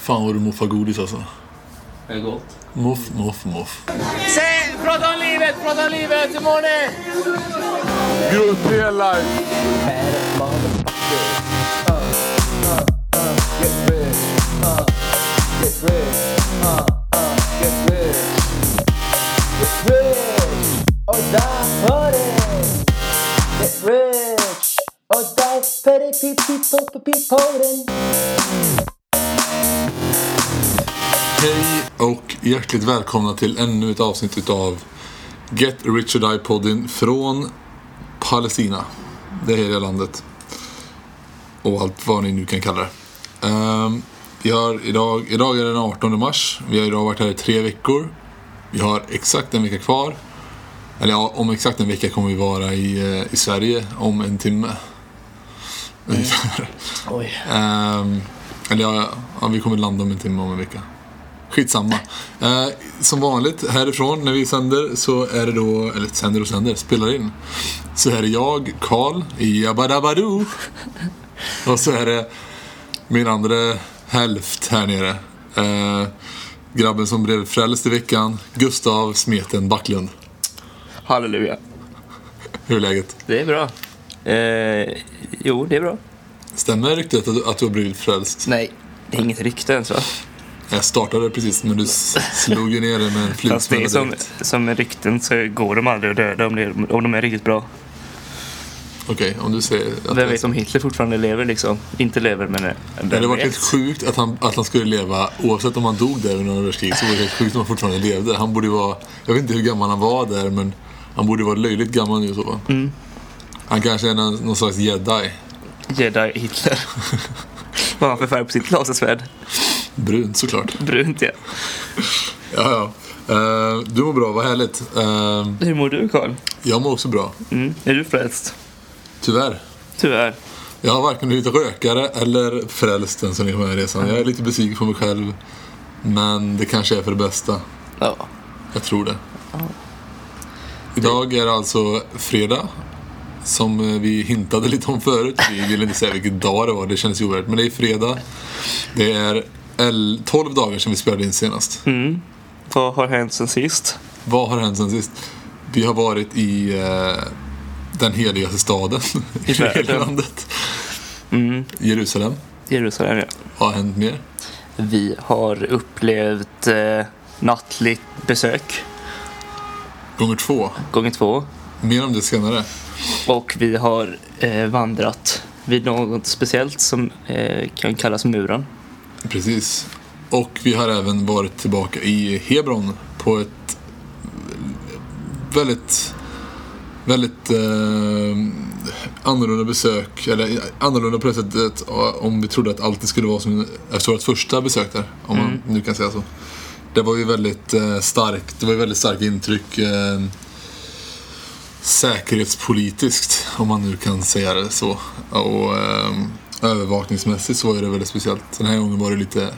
Fan vad du moffar godis alltså. Är det gott? Moff, moff, moff. Prata om livet, prata om livet, hur mår ni? Good real life. Get rich! Det! Pip, pip, pop, pip, på den! Hej och hjärtligt välkomna till ännu ett avsnitt utav Get Rich or Die-podden från Palestina. Det heliga landet. Och allt vad ni nu kan kalla det. Ehm, vi har idag, idag är den 18 mars. Vi har idag varit här i tre veckor. Vi har exakt en vecka kvar. Eller ja, om exakt en vecka kommer vi vara i, eh, i Sverige om en timme. Ungefär. Oj. Ehm, eller ja, ja, vi kommer landa om en timme om en vecka. Skitsamma. Uh, som vanligt härifrån när vi sänder så är det då, eller sänder och sänder, spelar in. Så är det jag, Karl, Jabadabadoo. och så är det min andra hälft här nere. Uh, grabben som blev frälst i veckan, Gustav Smeten Backlund. Halleluja. Hur är läget? Det är bra. Eh, jo, det är bra. Stämmer ryktet att, att du har blivit frälst? Nej, det är inget rykte ens va? Jag startade precis men du slog ju ner det med en flugsmälla som, som rykten så går de aldrig att döda om, det, om de är riktigt bra. Okej, om du säger att Vem vet om Hitler fortfarande lever liksom? Inte lever men... eh, Det hade varit helt sjukt att han, att han skulle leva, oavsett om han dog där under andra världskriget, så var det helt sjukt om han fortfarande levde. Han borde vara, jag vet inte hur gammal han var där, men han borde vara löjligt gammal nu i så fall. Mm. Han kanske är någon, någon slags jedi. Jedi Hitler. Vad har han för färg på sitt lasersvärd? Brunt såklart. Brunt ja. Ja, ja. Eh, du mår bra, vad härligt. Eh, Hur mår du Karl? jag mår också bra. Mm. Är du frälst? Tyvärr. Tyvärr. Jag har varken blivit rökare eller frälst än på den här resan. Jag är lite besviken på mig själv. Men det kanske är för det bästa. Ja. Jag tror det. Idag är det alltså fredag. Som vi hintade lite om förut. Vi ville inte säga vilken dag det var, det kändes ju ovärdigt. Men det är fredag. Det är 12 dagar sedan vi spelade in senast. Mm. Vad har hänt sen sist? Vad har hänt sen sist? Vi har varit i eh, den heligaste staden i hela landet. Mm. Jerusalem. Jerusalem ja. Vad har hänt mer? Vi har upplevt eh, nattligt besök, Gånger två. gånger två. Mer om det senare. Och vi har eh, vandrat vid något speciellt som eh, kan kallas muren. Precis. Och vi har även varit tillbaka i Hebron på ett väldigt, väldigt eh, annorlunda besök. Eller annorlunda på det sättet om vi trodde att alltid skulle vara som efter vårt första besök där. Om man nu kan säga så. Det var ju väldigt eh, starkt. Det var ju väldigt starkt intryck. Eh, säkerhetspolitiskt, om man nu kan säga det så. Och eh, övervakningsmässigt så var det väldigt speciellt. Den här gången var det lite,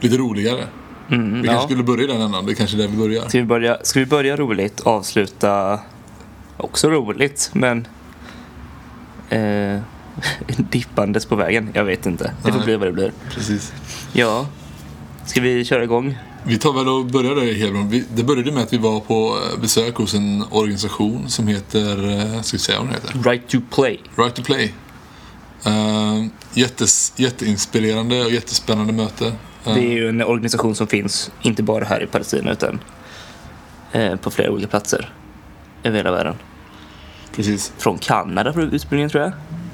lite roligare. Mm, Vi ja. kanske skulle börja i den ändan. Det är kanske är där vi börjar. Ska vi, börja, ska vi börja roligt, avsluta också roligt, men eh, dippandes på vägen? Jag vet inte. Det får Nej. bli vad det blir. Precis. Ja, ska vi köra igång? Vi tar väl och börjar där i Hebron. Det började med att vi var på eh, besök hos en organisation som heter, eh, ska vi säga vad den heter? Right to play. Right to Play. Uh, jättes, jätteinspirerande och jättespännande möte. Eh, Det är ju en organisation som finns inte bara här i Palestina utan eh, på flera olika platser över hela världen. Precis. Från Kanada för ursprungligen tror jag.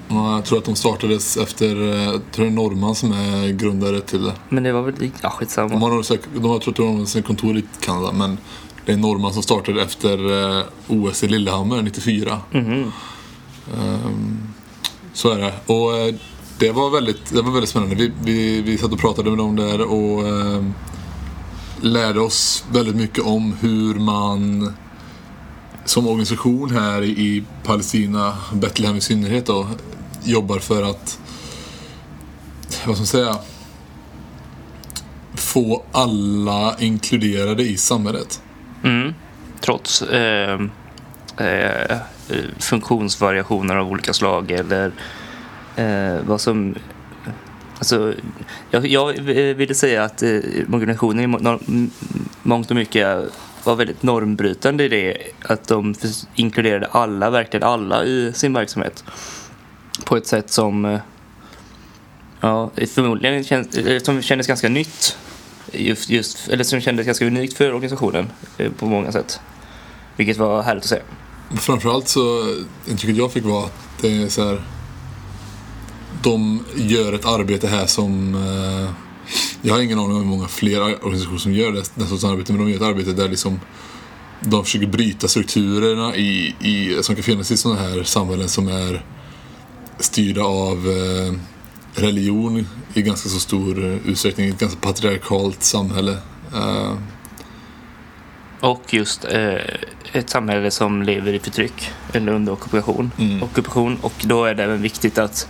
Och jag tror att de startades efter, jag tror det är Norman som är grundare till det. Men det var väl, ja De skitsamma. har, de har, tror att de har sina kontor i Kanada men det är Norman som startade efter OS i Lillehammer 94. Mhm. Ehm, så är det. Och eh, det var väldigt, det var väldigt spännande. Vi, vi, vi satt och pratade med dem där och eh, lärde oss väldigt mycket om hur man som organisation här i, i Palestina, Betlehem i synnerhet då, jobbar för att, vad ska man säga, få alla inkluderade i samhället. Mm. Trots eh, eh, Eh, funktionsvariationer av olika slag eller eh, vad som Alltså, jag, jag eh, ville säga att eh, organisationen i norm- mångt och mycket var väldigt normbrytande i det att de inkluderade alla, verkligen alla i sin verksamhet på ett sätt som eh, ja, förmodligen känns, som kändes ganska nytt just, just, eller som kändes ganska unikt för organisationen på många sätt. Vilket var härligt att se. Framförallt så, intrycket jag fick var att det är så här. De gör ett arbete här som... Eh, jag har ingen aning om hur många fler organisationer som gör det, den sortens arbete, men de gör ett arbete där liksom de försöker bryta strukturerna i, i, som kan finnas i sådana här samhällen som är styrda av eh, religion i ganska så stor utsträckning. Ett ganska patriarkalt samhälle. Eh, och just eh, ett samhälle som lever i förtryck eller under ockupation. Mm. ockupation. Och då är det även viktigt att,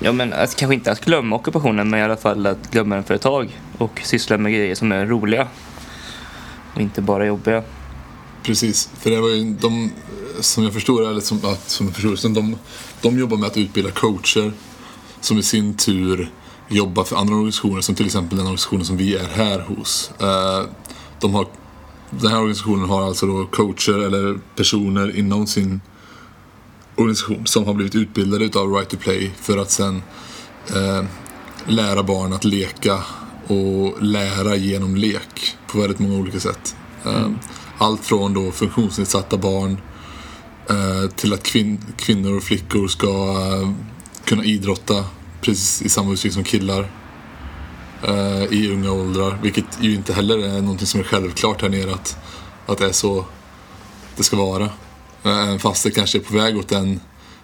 ja men att, kanske inte att glömma ockupationen men i alla fall att glömma den för ett tag och syssla med grejer som är roliga. Och inte bara jobbiga. Precis, för det var ju de, som jag förstår, eller som, att, som jag förstår, de, de jobbar med att utbilda coacher som i sin tur jobbar för andra organisationer som till exempel den organisationen som vi är här hos. Eh, de har, den här organisationen har alltså då coacher eller personer inom sin organisation som har blivit utbildade utav Right to Play för att sen eh, lära barn att leka och lära genom lek på väldigt många olika sätt. Eh, Allt från då funktionsnedsatta barn eh, till att kvin- kvinnor och flickor ska eh, kunna idrotta precis i samma utsträckning som killar eh, i unga åldrar. Vilket ju inte heller är någonting som är självklart här nere att, att det är så det ska vara. Eh, fast det kanske är på väg åt den,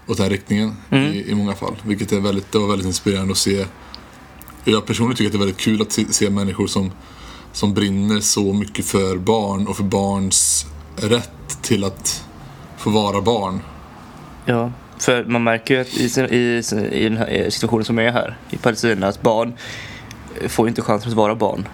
åt den riktningen i, i många fall. Vilket är väldigt, det var väldigt inspirerande att se. Jag personligen tycker att det är väldigt kul att se, se människor som, som brinner så mycket för barn och för barns rätt till att få vara barn. Ja, för man märker ju att i, i, i den här situationen som är här i Palestina att barn får inte chansen att vara barn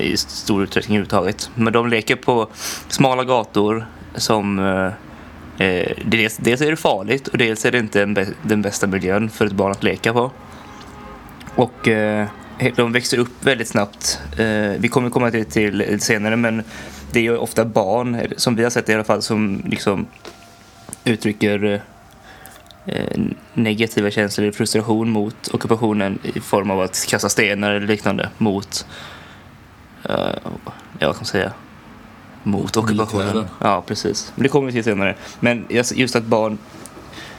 i stor utsträckning överhuvudtaget. Men de leker på smala gator som eh, eh dels, dels är det farligt och dels är det inte en den bästa miljön för ett barn att leka på. Och eh, de växer upp väldigt snabbt. Eh, vi kommer komma till det till senare men det är ju ofta barn, som vi har sett i alla fall, som liksom uttrycker eh, negativa känslor eller frustration mot ockupationen i form av att kasta stenar eller liknande mot, eh, ja vad kan man säga, mot ockupationen. Ja, precis. Men det kommer vi till senare. Men just just att barn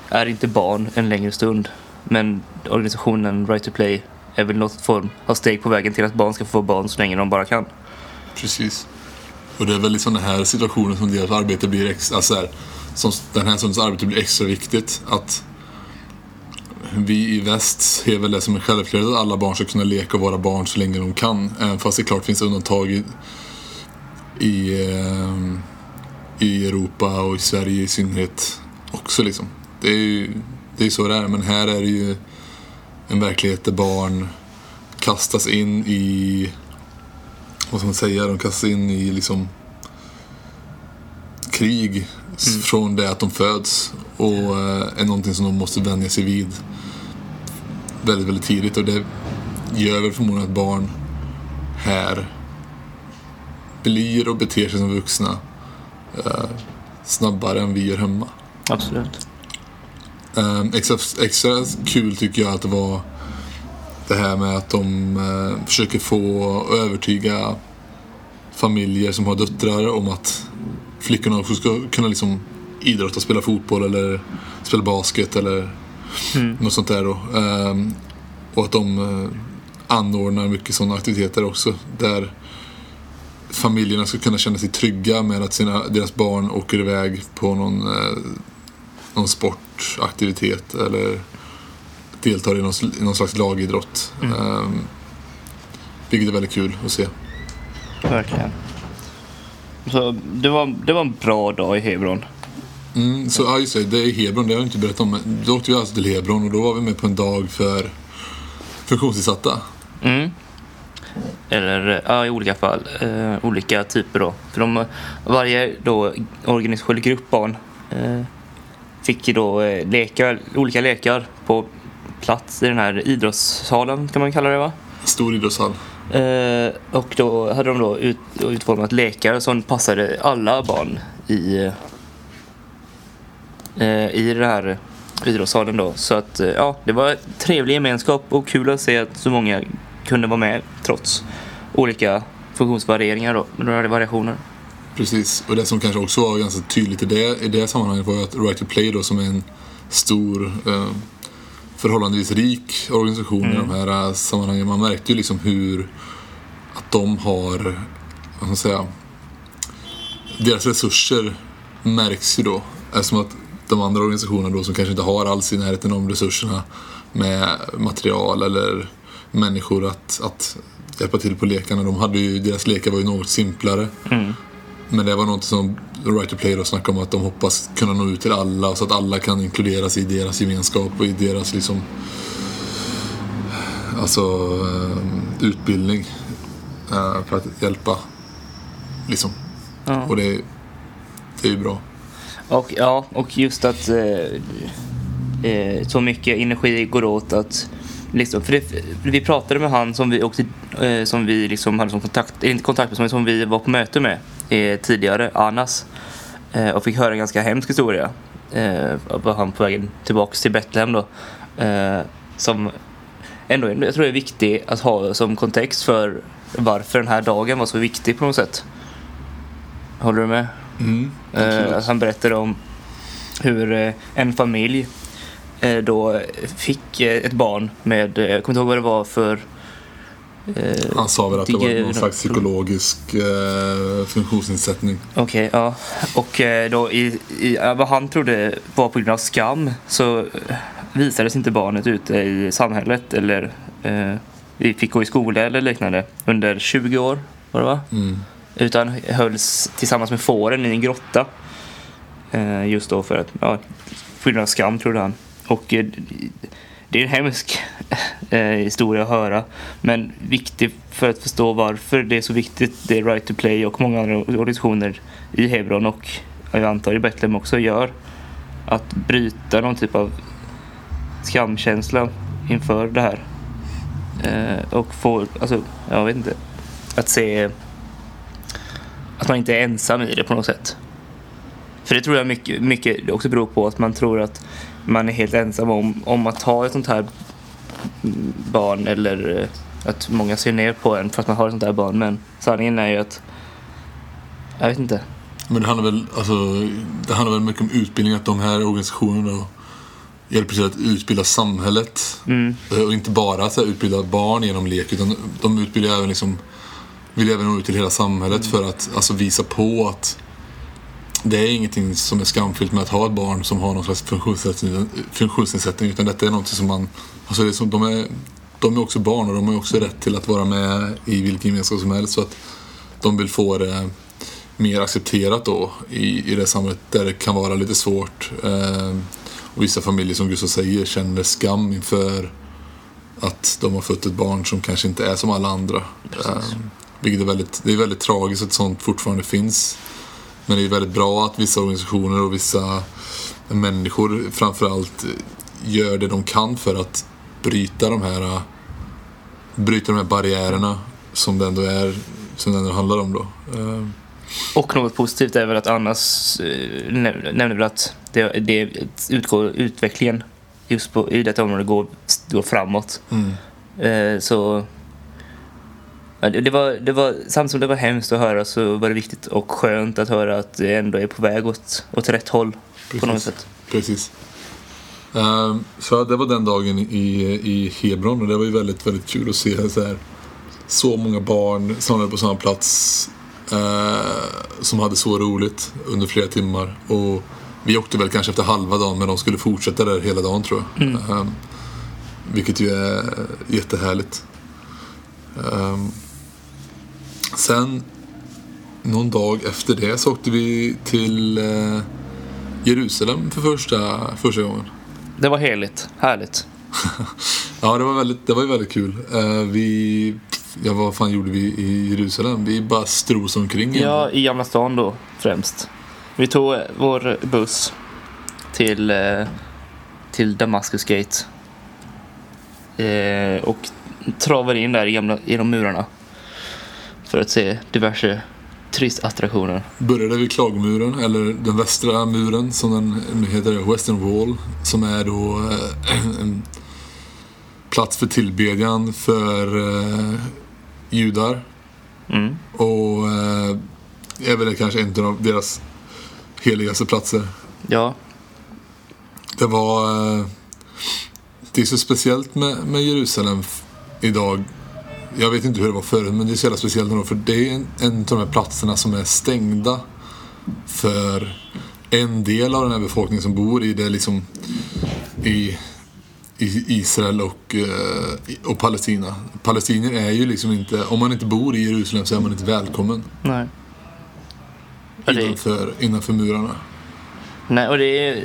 är inte barn en längre stund. Men organisationen Right to Play är väl något form av steg på vägen till att barn ska få vara barn så länge de bara kan. Precis. Och det är väl i sådana här situationer som deras arbete blir extra, alltså här, som den här sortens arbete blir extra viktigt. Att vi i väst ser väl det som en självklarhet att alla barn ska kunna leka och vara barn så länge de kan. Även fast det klart finns undantag i, i, eh, i Europa och i Sverige i synnerhet också liksom. Det är ju det är så det är, men här är det ju en verklighet där barn kastas in i vad ska man säga, de kastas in i liksom krig s- från det att de föds och eh, är någonting som de måste vänja sig vid väldigt, väldigt tidigt och det gör väl förmodligen att barn här blir och beter sig som vuxna eh, snabbare än vi gör hemma. Absolut. Um, extra, extra kul tycker jag att det var det här med att de eh, försöker få övertyga familjer som har döttrar om att flickorna också ska kunna liksom idrotta, spela fotboll eller spela basket eller något sånt där då. Ehm, och att de eh, anordnar mycket sådana aktiviteter också där familjerna ska kunna känna sig trygga med att sina, deras barn åker iväg på någon eh, någon sportaktivitet eller deltar i någon, i någon slags lagidrott. Ehm, vilket är väldigt kul att se. Verkligen. Så det var, det var en bra dag i Hebron. Mm, så ja, just det, det är Hebron, det har jag inte berättat om. men Då åkte vi alltså till Hebron och då var vi med på en dag för funktionsnedsatta. Mm. Eller ja, i olika fall. Eh, olika typer då. För de, varje då organisation grupp barn eh, fick ju då eh, lekar, olika lekar på plats i den här idrottssalen kan man kalla det va? Stor idrottshall. Eh, och då hade de då ut, utformat lekar som passade alla barn i, eh, i den här idrottssalen då. Så att eh, ja, det var trevlig gemenskap och kul att se att så många kunde vara med trots olika funktionsvarieringar då, variationer. Precis, och det som kanske också var ganska tydligt i det, i det sammanhanget var ju att Right to Play då som är en stor, eh, förhållandevis rik organisation i de här eh, sammanhangen. Man märkte ju liksom hur att de har, vad ska man säga, deras resurser märks ju då. Eftersom att de andra organisationerna då som kanske inte har alls i närheten av resurserna med material eller människor att, att hjälpa till på lekarna. De hade ju, deras lekar var ju något simplare. Men det var något som Right to Play då snackade om att de hoppas kunna nå ut till alla så att alla kan inkluderas i deras gemenskap och i deras liksom alltså eh, utbildning eh, för att hjälpa liksom. Ja. Och det, det är ju bra. Och ja, och just att eh, eh, så mycket energi går åt att liksom, för det, vi pratade med han som vi också, eh, som vi liksom hade som kontakt, inte kontakt med, som vi var på möte med eh, tidigare, Anas. Eh, och fick höra en ganska hemsk historia. Eh, var han på vägen tillbaks till Betlehem då. Eh, som ändå, jag tror det är viktigt att ha som kontext för varför den här dagen var så viktig på något sätt. Håller du med? Mm, Eh, han berättade om hur eh, en familj eh, då fick eh, ett barn med, jag kommer inte ihåg vad det var för Han sa väl att det var någon slags psykologisk eh, funktionsnedsättning. Okej, ja. Och eh, då i, i vad han trodde var på grund av skam så eh, visades inte barnet ute i samhället eller eh, vi fick gå i skola eller liknande under 20 år, var det va? Mm. Utan hölls tillsammans med fåren i en grotta. Eh, just då för att, ja, på grund av skam trodde han. Och eh, det är en hemsk eh, eh, historia att höra. Men viktig för att förstå varför det är så viktigt det är Right to Play och många andra organisationer i Hebron och jag antar i Betlehem också gör. Att bryta någon typ av skamkänsla inför det här. Eh, och få, alltså, jag vet inte. Att se att man inte är ensam i det på något sätt. För det tror jag mycket, mycket också beror på att man tror att man är helt ensam om, om att ha ett sånt här barn eller eh, att många ser ner på en för att man har ett sånt här barn. Men sanningen är ju att jag vet inte. Men det handlar väl, alltså, det handlar väl mycket om utbildning, att de här organisationerna hjälper till att utbilda samhället. Mm. Eh, Och inte bara här, utbilda barn genom lek, utan de utbildar även liksom, vill även nå ut till hela samhället för att alltså, visa på att det är ingenting som är skamfyllt med att ha ett barn som har någon slags funktionsnedsättning, funktionsnedsättning utan detta är något som man, alltså det är som, de, är, de är också barn och de har också rätt till att vara med i vilken gemenskap som helst så att de vill få det mer accepterat då i, i det samhället där det kan vara lite svårt. Eh, och vissa familjer som Gustav säger känner skam inför att de har fött ett barn som kanske inte är som alla andra. Eh, vilket är väldigt, det är väldigt tragiskt att sånt fortfarande finns. Men det är väldigt bra att vissa organisationer och vissa människor framförallt gör det de kan för att bryta de här bryta de här barriärerna som det ändå är som det ändå handlar om då. Eh, Och något positivt är väl att Annas eh, näm- nämner väl att det, det utgår, utvecklingen just på, i detta område går, går framåt. Mm. Eh, så det, var, det var, samtidigt som det var hemskt att höra så var det viktigt och skönt att höra att det ändå är på väg åt, åt rätt håll på något Precis. sätt. Precis. Ehm, så det var den dagen i, i Hebron och det var ju väldigt, väldigt kul att se så, här, så många barn samlade på samma plats eh, som hade så roligt under flera timmar. Och vi åkte väl kanske efter halva dagen men de skulle fortsätta där hela dagen tror jag. Ehm, vilket ju är jättehärligt. Ehm, sen någon dag efter det så åkte vi till eh, Jerusalem för första, första gången. Det var heligt, härligt. Ja, det var, väldigt, det var väldigt kul. Eh, vi, ja, vad fan gjorde vi i Jerusalem? Vi bara stros omkring. Ja, i Gamla stan då främst. Vi tog eh, vår buss till, eh, till Damascus Gate. eh, och travar in där genom, genom murarna för att se diverse turistattraktioner. Började vid Klagomuren, eller den västra muren som den nu heter, Western Wall. Som är då eh, en plats för tillbedjan för eh, judar. Mm. Och eh, är väl kanske en av deras heligaste platser. Ja, Det var... Eh, det är så speciellt med, med Jerusalem idag. Jag vet inte hur det var förut, men det är så jävla speciellt ändå. För det är en, en av de här platserna som är stängda för en del av den här befolkningen som bor i det liksom i, i Israel och, eh, och Palestina. Palestinier är ju liksom inte, om man inte bor i Jerusalem så är man inte välkommen nej. Innanför, innanför murarna. nej, och det, är-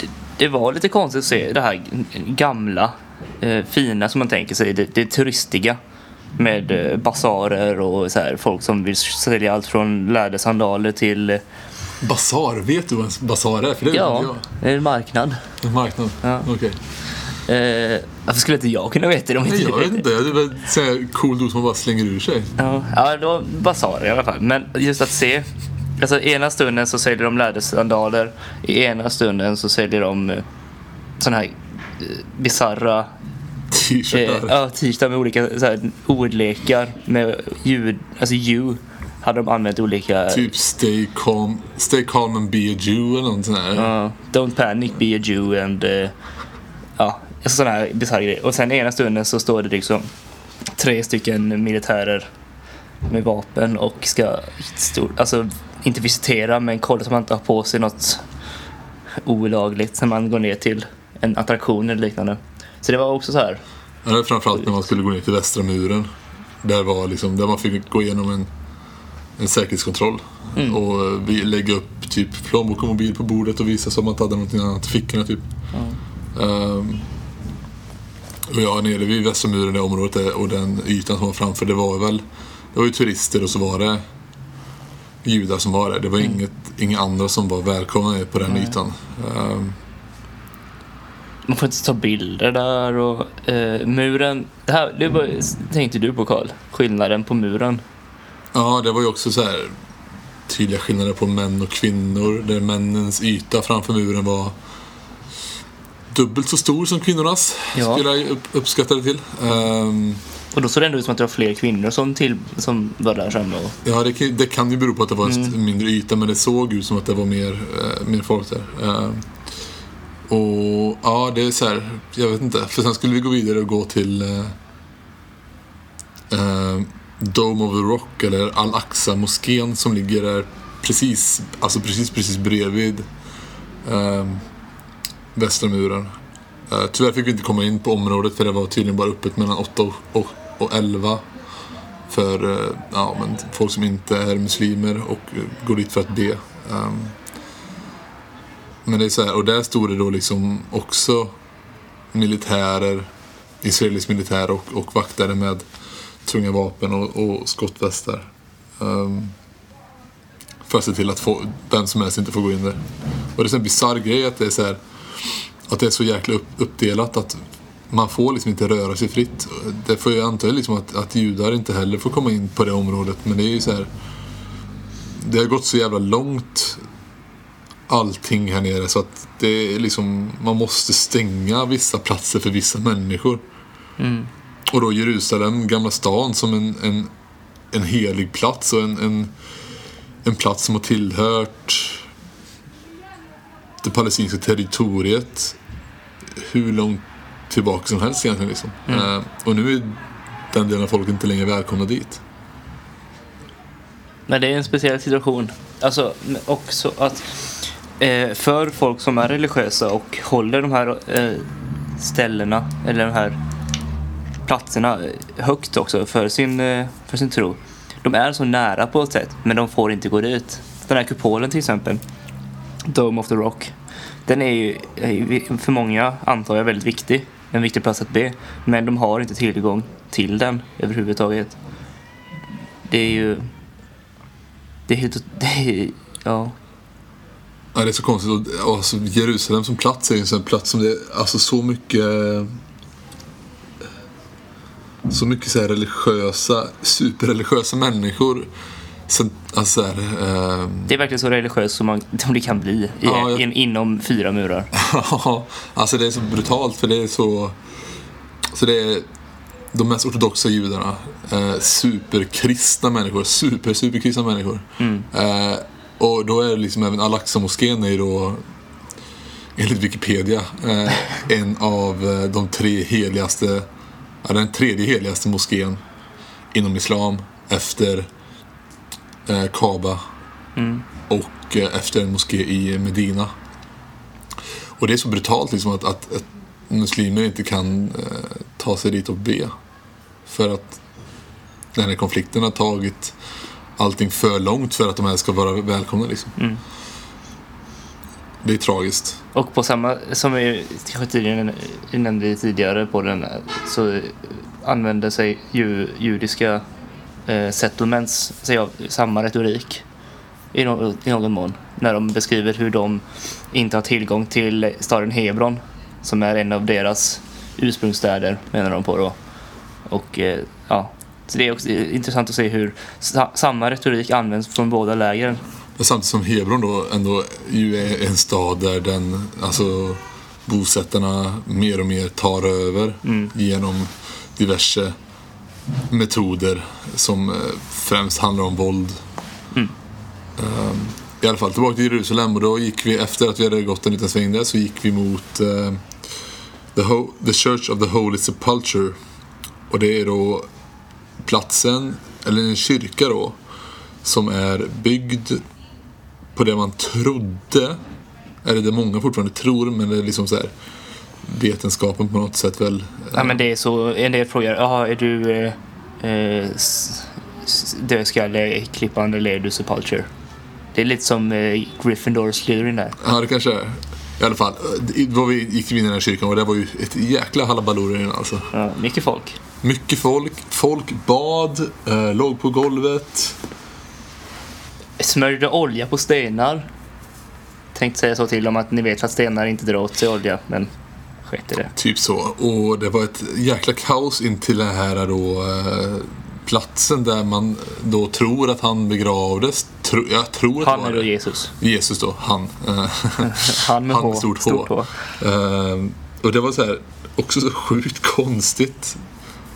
det, det var lite konstigt att se det här gamla, eh, fina som man tänker sig, det, det turistiga. Med eh, basarer och så här, folk som vill sälja allt från lädersandaler till eh, Basar, vet du vad en basar är? För det ja, är en marknad. jag. En marknad? Ja. Okej. Eh, varför skulle inte jag kunna veta det om inte Nej, jag vet inte. Det är väl så här cool dos som man bara slänger ur sig. Ja, ja, det var basarer i alla fall. Men just att se. Alltså ena stunden så säljer de lädersandaler. I ena stunden så säljer de eh, såna här eh, bisarra T-shirtar. ja, t-shirtar med olika så här, ordlekar med ljud. Alltså you hade de använt olika. Typ stay calm, stay calm and be a Jew eller något sånt där. Ja, don't panic, be a Jew and eh, ja, alltså sådana här bisarra grejer. Och sen ena stunden så står det liksom tre stycken militärer med vapen och ska stor, alltså inte visitera men kolla så man inte har på sig något olagligt när man går ner till en attraktion eller liknande. Så det var också så här. Ja, framförallt när man skulle gå ner till västra muren. Där, var liksom, där man fick gå igenom en, en säkerhetskontroll. Mm. Och eh, vi lägga upp typ plånbok och mobil på bordet och visa så att man inte hade någonting annat i fickorna typ. Ehm, och ja, nere vid västra muren, det området och den ytan som var framför, det var väl det var ju turister och så var det judar som var där. Det var inget, inga andra som var välkomna på den ytan. Ehm, Man får inte ta bilder där och eh, muren. Det här det var, tänkte du på Karl? Skillnaden på muren. Ja, det var ju också så här tydliga skillnader på män och kvinnor. Där männens yta framför muren var dubbelt så stor som kvinnornas. Ja. Skulle jag upp, uppskatta det till. Ehm, Och då såg det ändå ut som att det var fler kvinnor som, till, som var där sen. Och, ja, det, kan- det kan ju bero på att det var en st- mindre yta, men det såg ut som att det var mer, eh, mer folk där. Ehm, och ja, det är så här, jag vet inte. För sen skulle vi gå vidare och gå till eh, eh, Dome of the Rock, eller Al-Aqsa-moskén som ligger där precis, alltså precis, precis bredvid eh, västra muren. Eh, tyvärr fick vi inte komma in på området för det var tydligen bara öppet mellan 8 och, och, och 11 för eh, ja, men folk som inte är muslimer och eh, går dit för att be. Ehm, men det är så här, och där stod det då liksom också militärer, israelisk militär och, och vaktare med tunga vapen och, och skottvästar. Um, för att se till att få, vem som helst inte får gå in där. Och det är en sån bisarr grej att det är så här, att det är så jäkla upp, uppdelat att man får liksom inte röra sig fritt. Det får jag anta liksom att, att judar inte heller får komma in på det området. Men det är ju så här. Det har gått så jävla långt allting här nere så att det är liksom, man måste stänga vissa platser för vissa människor. Och då Jerusalem, Gamla stan som en, en, en helig plats och en, en, en plats som har tillhört det palestinska territoriet hur långt tillbaka som helst egentligen. Liksom. Eh, och nu är den delen av folket inte längre välkomna dit. Men det är en speciell situation. Alltså också att eh, för folk som är religiösa och håller de här eh, ställena eller de här platserna eh, högt också för sin, eh, för sin tro. De är så nära på ett sätt men de får inte gå dit. Den här kupolen till exempel, Dome of the Rock. Den är ju för många antar jag väldigt viktig. En viktig plats att be. Men de har inte tillgång till den överhuvudtaget. Det är ju det är helt... Det är, ja. Ja, det är så konstigt. Och, alltså, Jerusalem som plats är ju en sån plats som det är alltså, så mycket så mycket så här religiösa, superreligiösa människor. Alltså så här, eh, Det är verkligen så religiöst som, man, som det kan bli i, Ja, jag- in, inom fyra murar. Ja, alltså det är så brutalt för det är så... Så det är de mest ortodoxa judarna. Eh, superkristna människor. Super, superkristna människor. Eh, och då är liksom även Al-Aqsa-moskén är ju då enligt Wikipedia eh, en av eh, de tre heligaste, ja, den tredje heligaste moskén inom islam efter eh, Kaaba och eh, efter en moské i Medina. Och det är så brutalt liksom att, att, att muslimer inte kan eh, ta sig dit och be. För att den här konflikten har tagit allting för långt för att de här ska vara välkomna liksom. Det är tragiskt. Och på samma, som vi nämnde tidigare på den här, så använder sig ju, judiska eh, settlements sig av samma retorik i, no, i någon mån. När de beskriver hur de inte har tillgång till staden Hebron som är en av deras ursprungsstäder menar de på då. Och eh, ja, så det är också intressant att se hur sa, samma retorik används från båda lägren. Samtidigt som Hebron då ändå ju är en stad där den, alltså bosättarna mer och mer tar över genom diverse metoder som eh, främst handlar om våld. Ehm, I alla fall tillbaka till Jerusalem och då gick vi efter att vi hade gått en liten sväng där så gick vi mot eh, the, the Church of the Holy Sepulchre. Och det är då platsen, eller en kyrka då, som är byggd på det man trodde, eller det många fortfarande tror, men det är liksom så här vetenskapen på något sätt väl. Ja, men det är så, en del frågar, jaha, är du eh, eh, s- s- dödskalle, klippande eller är du sepulture? Det är lite som eh, Gryffindor och Slytherin där. Ja, det kanske är. I alla fall, eh, då vi gick in i den här kyrkan och det var ju ett jäkla inne alltså. Ja, mycket folk. Mycket folk, folk bad, eh, låg på golvet. Smörjde olja på stenar. Tänkte säga så till dem att ni vet att stenar inte drar åt sig olja, men skit i det. Typ så. Och det var ett jäkla kaos in till den här då, eh, platsen där man då tror att han begravdes. Tro, jag tror att Han var är det. Jesus. Jesus då, han. Eh, Han med Han H. stort Stort H. H. Ehm, och det var så här, också så sjukt konstigt.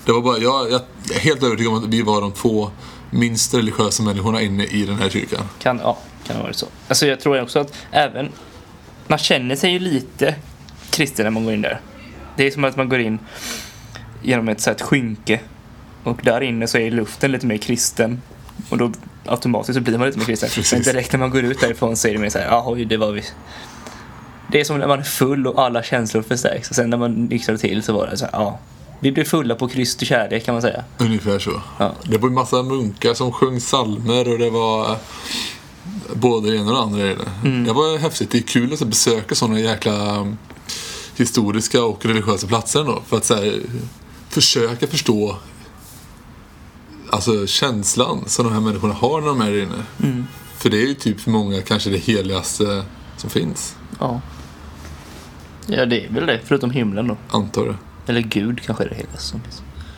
Det var bara, jag, jag är helt övertygad om att vi var de två minst religiösa människorna inne i den här kyrkan. Kan, ja, kan ha varit så. Alltså jag tror också att även... Man känner sig ju lite kristen när man går in där. Det är som att man går in genom ett, så här, ett skynke och där inne så är luften lite mer kristen. Och då automatiskt så blir man lite mer kristen. Precis. Men direkt när man går ut därifrån så är det mer så här, jaha, det var vi. Det är som när man är full och alla känslor förstärks. Och sen när man nyktrade till så var det så här, ja. Vi blev fulla på Kristi kärlek kan man säga. Ungefär så. Ja. Det var ju massa munkar som sjöng psalmer och det var både det ena och det andra i det. Var häftigt. Det är kul att besöka sådana jäkla um, historiska och religiösa platser då. För att så här, försöka förstå alltså, känslan som de här människorna har när de är där inne. För det är ju typ för många kanske det heligaste som finns. Ja. Ja, det är väl det. Förutom himlen då. Antar det. Eller Gud kanske det hela som.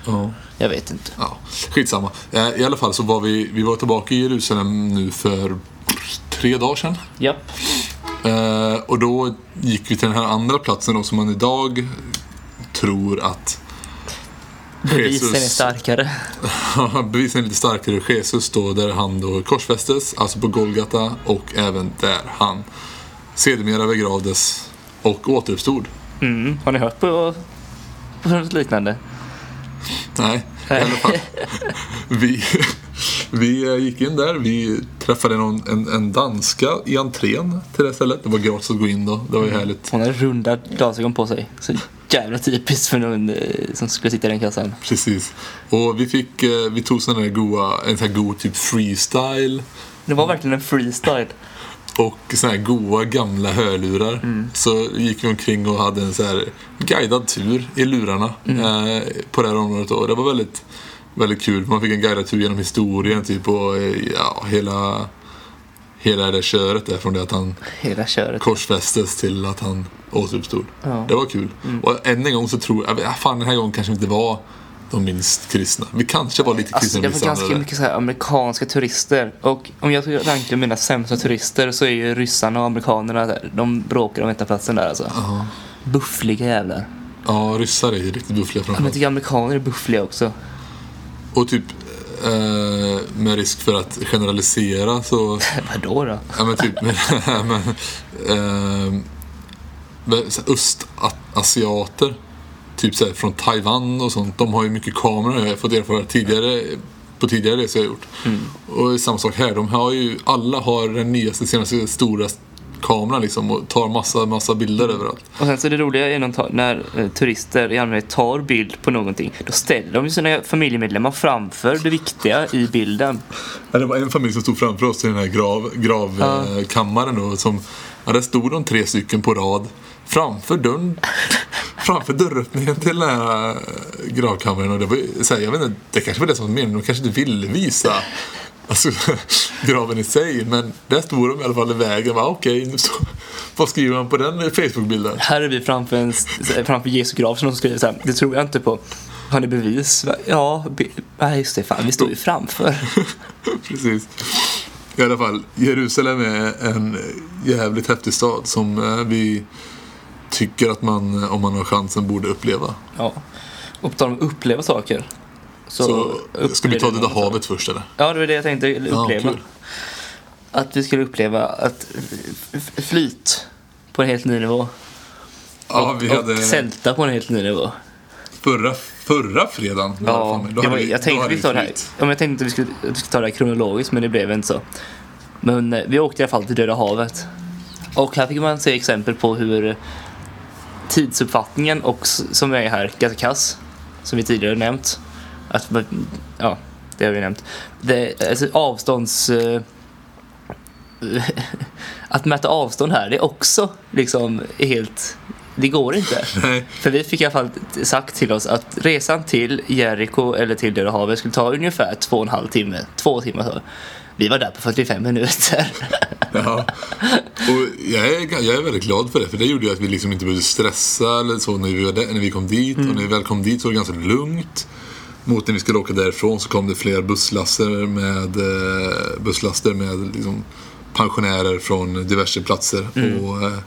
Ja. Jag vet inte. Ja, skitsamma. Eh, I alla fall så var vi, vi var tillbaka i Jerusalem nu för tre dagar sedan. Japp. Eh, och då gick vi till den här andra platsen då, som man idag tror att Bevisen är starkare. bevisen är lite starkare. Jesus då, där han då korsfästes, alltså på Golgata och även där han sedermera begravdes och återuppstod. Mm. Har ni hört på något liknande? Nej, i alla fall. Vi, vi eh, gick in där. Vi träffade någon, en, en danska i entrén till det stället. Det var gratis att gå in då. Det var ju härligt. Hon har runda glasögon på sig. Så jävla typiskt för någon eh, som skulle sitta i den kassan. Precis. Och vi fick, eh, vi tog sån där goa, en sån här god typ freestyle. Det var verkligen en freestyle. Och såna här goa gamla hörlurar. Så gick vi omkring och hade en så här guidad tur i lurarna eh, på det här området. Och det var väldigt, väldigt kul. Man fick en guidad tur genom historien typ och eh, ja, hela, hela det köret där från det att han Hela köret. korsfästes till att han återuppstod. Ja. Det var kul. Och än en gång så tror jag, ja, fan den här gången kanske inte var de minst kristna. Vi kanske var lite Alltså, kristna det i var ganska andra. mycket så amerikanska turister. Och om jag ska ranka mina sämsta turister så är ju ryssarna och amerikanerna där. De bråkar om etta platsen där alltså. Buffliga jävlar. Ja, ryssar är ju riktigt buffliga Men jag framförallt. tycker amerikaner är buffliga också. Och typ eh, med risk för att generalisera så... Vadå då? Ja men typ... men, eh, så här östasiater. Typ så från Taiwan och sånt. De har ju mycket kameror. Jag har fått erfara tidigare på tidigare resor jag gjort. Och samma sak här. De har ju, alla har den nyaste, senaste stora kameran liksom och tar massa, massa bilder överallt. Och sen så det roliga är när, när eh, turister i allmänhet tar bild på någonting. Då ställer de ju sina familjemedlemmar framför det viktiga i bilden. Ja, det var en familj som stod framför oss i den här grav, gravkammaren då. Som, ja, där stod de tre stycken på rad framför dörren. framför dörröppningen till den här eh, gravkammaren. Och det var, så här, jag vet inte, det kanske var det som var meningen. De kanske inte ville visa alltså, graven i sig. Men där stod de i alla fall i vägen. Va, Okej, nu står- vad skriver man på den Facebook-bilden? Här är vi framför, en, framför Jesu grav som de skriver så här. Det tror jag inte på. Har ni bevis? Ja, be, nej just det. Fan, vi står ju framför. Precis. I alla fall, Jerusalem är en jävligt häftig stad som eh, vi tycker att man, om man har chansen, borde uppleva. Ja. Och på om uppleva saker. Så, Så ska vi ta det där havet först eller? Ja, det var det jag tänkte uppleva. kul. att vi skulle uppleva att flyt på en helt ny nivå. Ja, vi och hade sälta på en helt ny nivå. förra, förra fredagen. Ja, då hade vi- jag då tänkte hade vi ta det här. Ja, jag tänkte att vi skulle, att vi skulle ta det här kronologiskt, men det blev inte så. Men eh, vi åkte i alla fall till Döda havet. Och här fick man se exempel på hur tidsuppfattningen och som är här ganska kass, som vi tidigare nämnt. Att, ja, det har vi nämnt. Det, alltså, avstånds... eh, att mäta avstånd här, det är också liksom helt... Det går inte. Nej, För vi fick i alla fall sagt till oss att resan till Jericho eller till Döda havet skulle ta ungefär två och en halv timme. Två timmar så. Vi var där på 45 minuter. ja. Och jag är, jag är väldigt glad för det, för det gjorde ju att vi liksom inte behövde stressa eller så när vi, var där, när vi kom dit. Mm. Och när vi väl kom dit så var det ganska lugnt. Mot när vi skulle åka därifrån så kom det fler busslaster med, eh, busslaster med liksom pensionärer från diverse platser. Mm. Och, eh,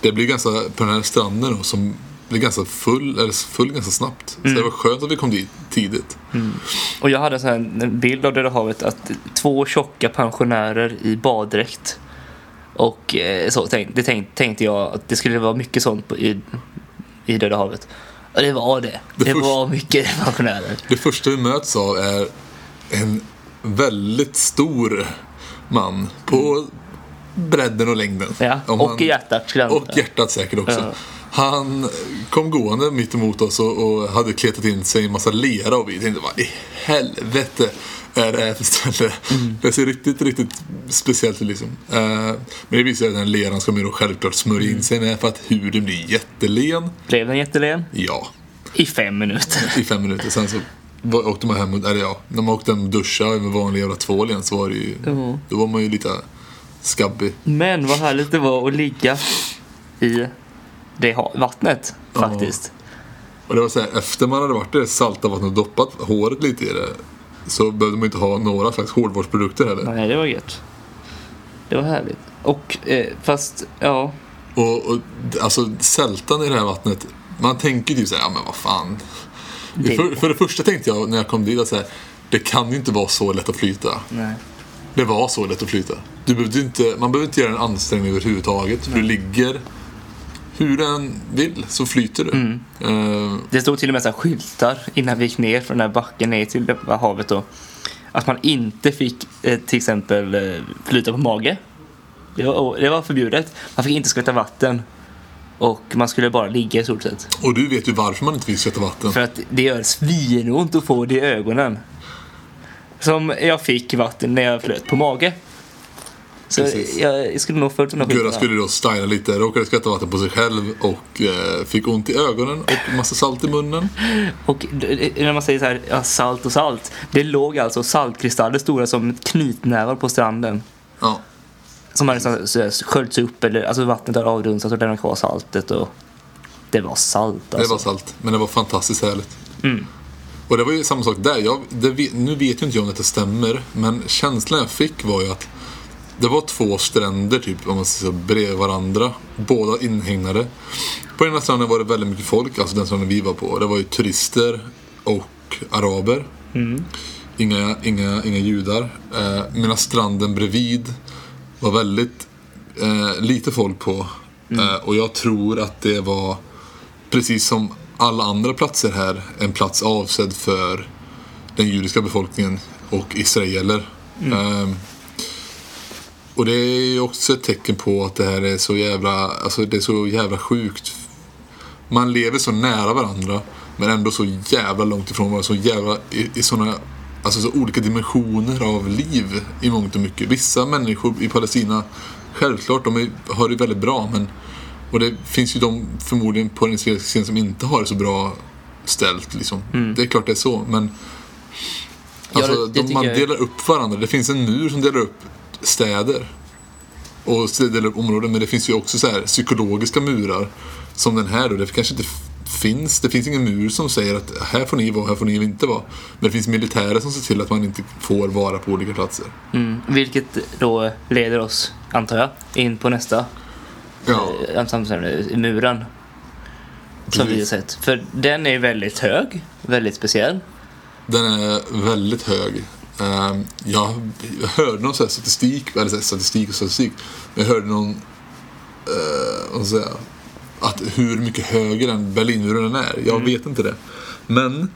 det blir ganska, på den här stranden då, som blir ganska full, eller full ganska snabbt. Så Mm. det var skönt att vi kom dit tidigt. Och jag hade en sån en bild av Döda havet att två tjocka pensionärer i baddräkt. Och eh, så tänkte, det tänkte, tänkte jag att det skulle vara mycket sånt på, i, i Döda havet. Och det var det. Det Det, först- var mycket pensionärer. Det första vi möts av är en väldigt stor man på bredden och längden. Ja, och han- i hjärtat skulle jag Och hjärtat säkert också. Ja. Han kom gående mitt emot oss och, och hade kletat in sig i en massa lera och vi tänkte vad i helvete är det här för ställe? Mm. Det ser riktigt, riktigt speciellt ut liksom. Eh, men det visar att den leran ska man då självklart smörja Mm. in sig med för att huden blir jättelen. Blev den jättelen? Ja, I fem minuter. i fem minuter. Sen så åkte man hem, eller ja, när man åkte hem och duschade med vanlig jävla tvål igen så var det ju, Ja. då var man ju lite skabbig. Men vad härligt det var att ligga i det vattnet Ja. faktiskt. Och det var så här, efter man hade varit i det salta vattnet och doppat håret lite i det så behövde man inte ha några slags hårvårdsprodukter heller. Nej, det var gött. Det var härligt. Och eh, fast, ja. Och, och alltså sältan i det här vattnet, man tänker typ såhär, ja men vad fan. Det- För, för det första tänkte jag när jag kom dit att så här, det kan ju inte vara så lätt att flyta. Nej. Det var så lätt att flyta. Du behövde inte, man behöver inte göra en ansträngning överhuvudtaget. För du ligger hur den vill så flyter du. Mm. Eh, Det stod till och med så skyltar innan vi gick ner från den här backen ner till havet då. Att man inte fick eh, till exempel eh, flyta på mage. Det var, det var förbjudet. Man fick inte skvätta vatten. Och man skulle bara ligga i stort sett. och du vet ju varför man inte vill skvätta vatten. För att det gör svinont att få det i ögonen. Som jag fick vatten när jag flöt på mage. Så Precis. jag skulle nog följt de här Gurra skulle då styla lite, råkade skvätta vatten på sig själv och eh, fick ont i ögonen och massa salt i munnen. Och när man säger så här, ja, salt och salt. Det låg alltså saltkristaller stora som knytnävar på stranden. Ja, Som hade liksom sköljts upp, eller alltså vattnet hade avdunsat och lämnat kvar saltet. Och det var salt det alltså. var salt. Men det var fantastiskt härligt. Mm. Och det var ju samma sak där. Jag, det, nu vet ju inte jag om detta stämmer, men känslan jag fick var ju att det var två stränder typ, om man säger så, bredvid varandra. Båda inhägnade. På ena stranden var det väldigt mycket folk, alltså den stranden vi var på. Det var ju turister och araber. Inga, inga, inga judar. Eh, medan stranden bredvid var väldigt eh, lite folk på. Eh, och jag tror att det var, precis som alla andra platser här, en plats avsedd för den judiska befolkningen och israeler. Eh, och det är ju också ett tecken på att det här är så jävla, alltså det är så jävla sjukt. Man lever så nära varandra men ändå så jävla långt ifrån varandra. Så jävla, i, i såna, alltså så olika dimensioner av liv i mångt och mycket. Vissa människor i Palestina, självklart, de är, har det väldigt bra men och det finns ju de förmodligen på den israeliska sidan som inte har det så bra ställt liksom. Det är klart det är så men Ja, Alltså, det- det de, man delar upp varandra. Det finns en mur som delar upp städer. Och områden. Men det finns ju också så här psykologiska murar. Som den här då. Det kanske inte finns. Det finns ingen mur som säger att här får ni vara, här får ni inte vara. Men det finns militärer som ser till att man inte får vara på olika platser. Mm. Vilket då leder oss, antar jag, in på nästa Ja, samtalsämne, muren. Som vi har Precis. sett. För den är väldigt hög, väldigt speciell. den är väldigt hög. Ehm, jag, hörde någon så här statistik, eller så statistik och statistik. Men jag hörde någon, jag säga, att hur mycket högre än Berlinmuren den är. Jag vet inte det. Men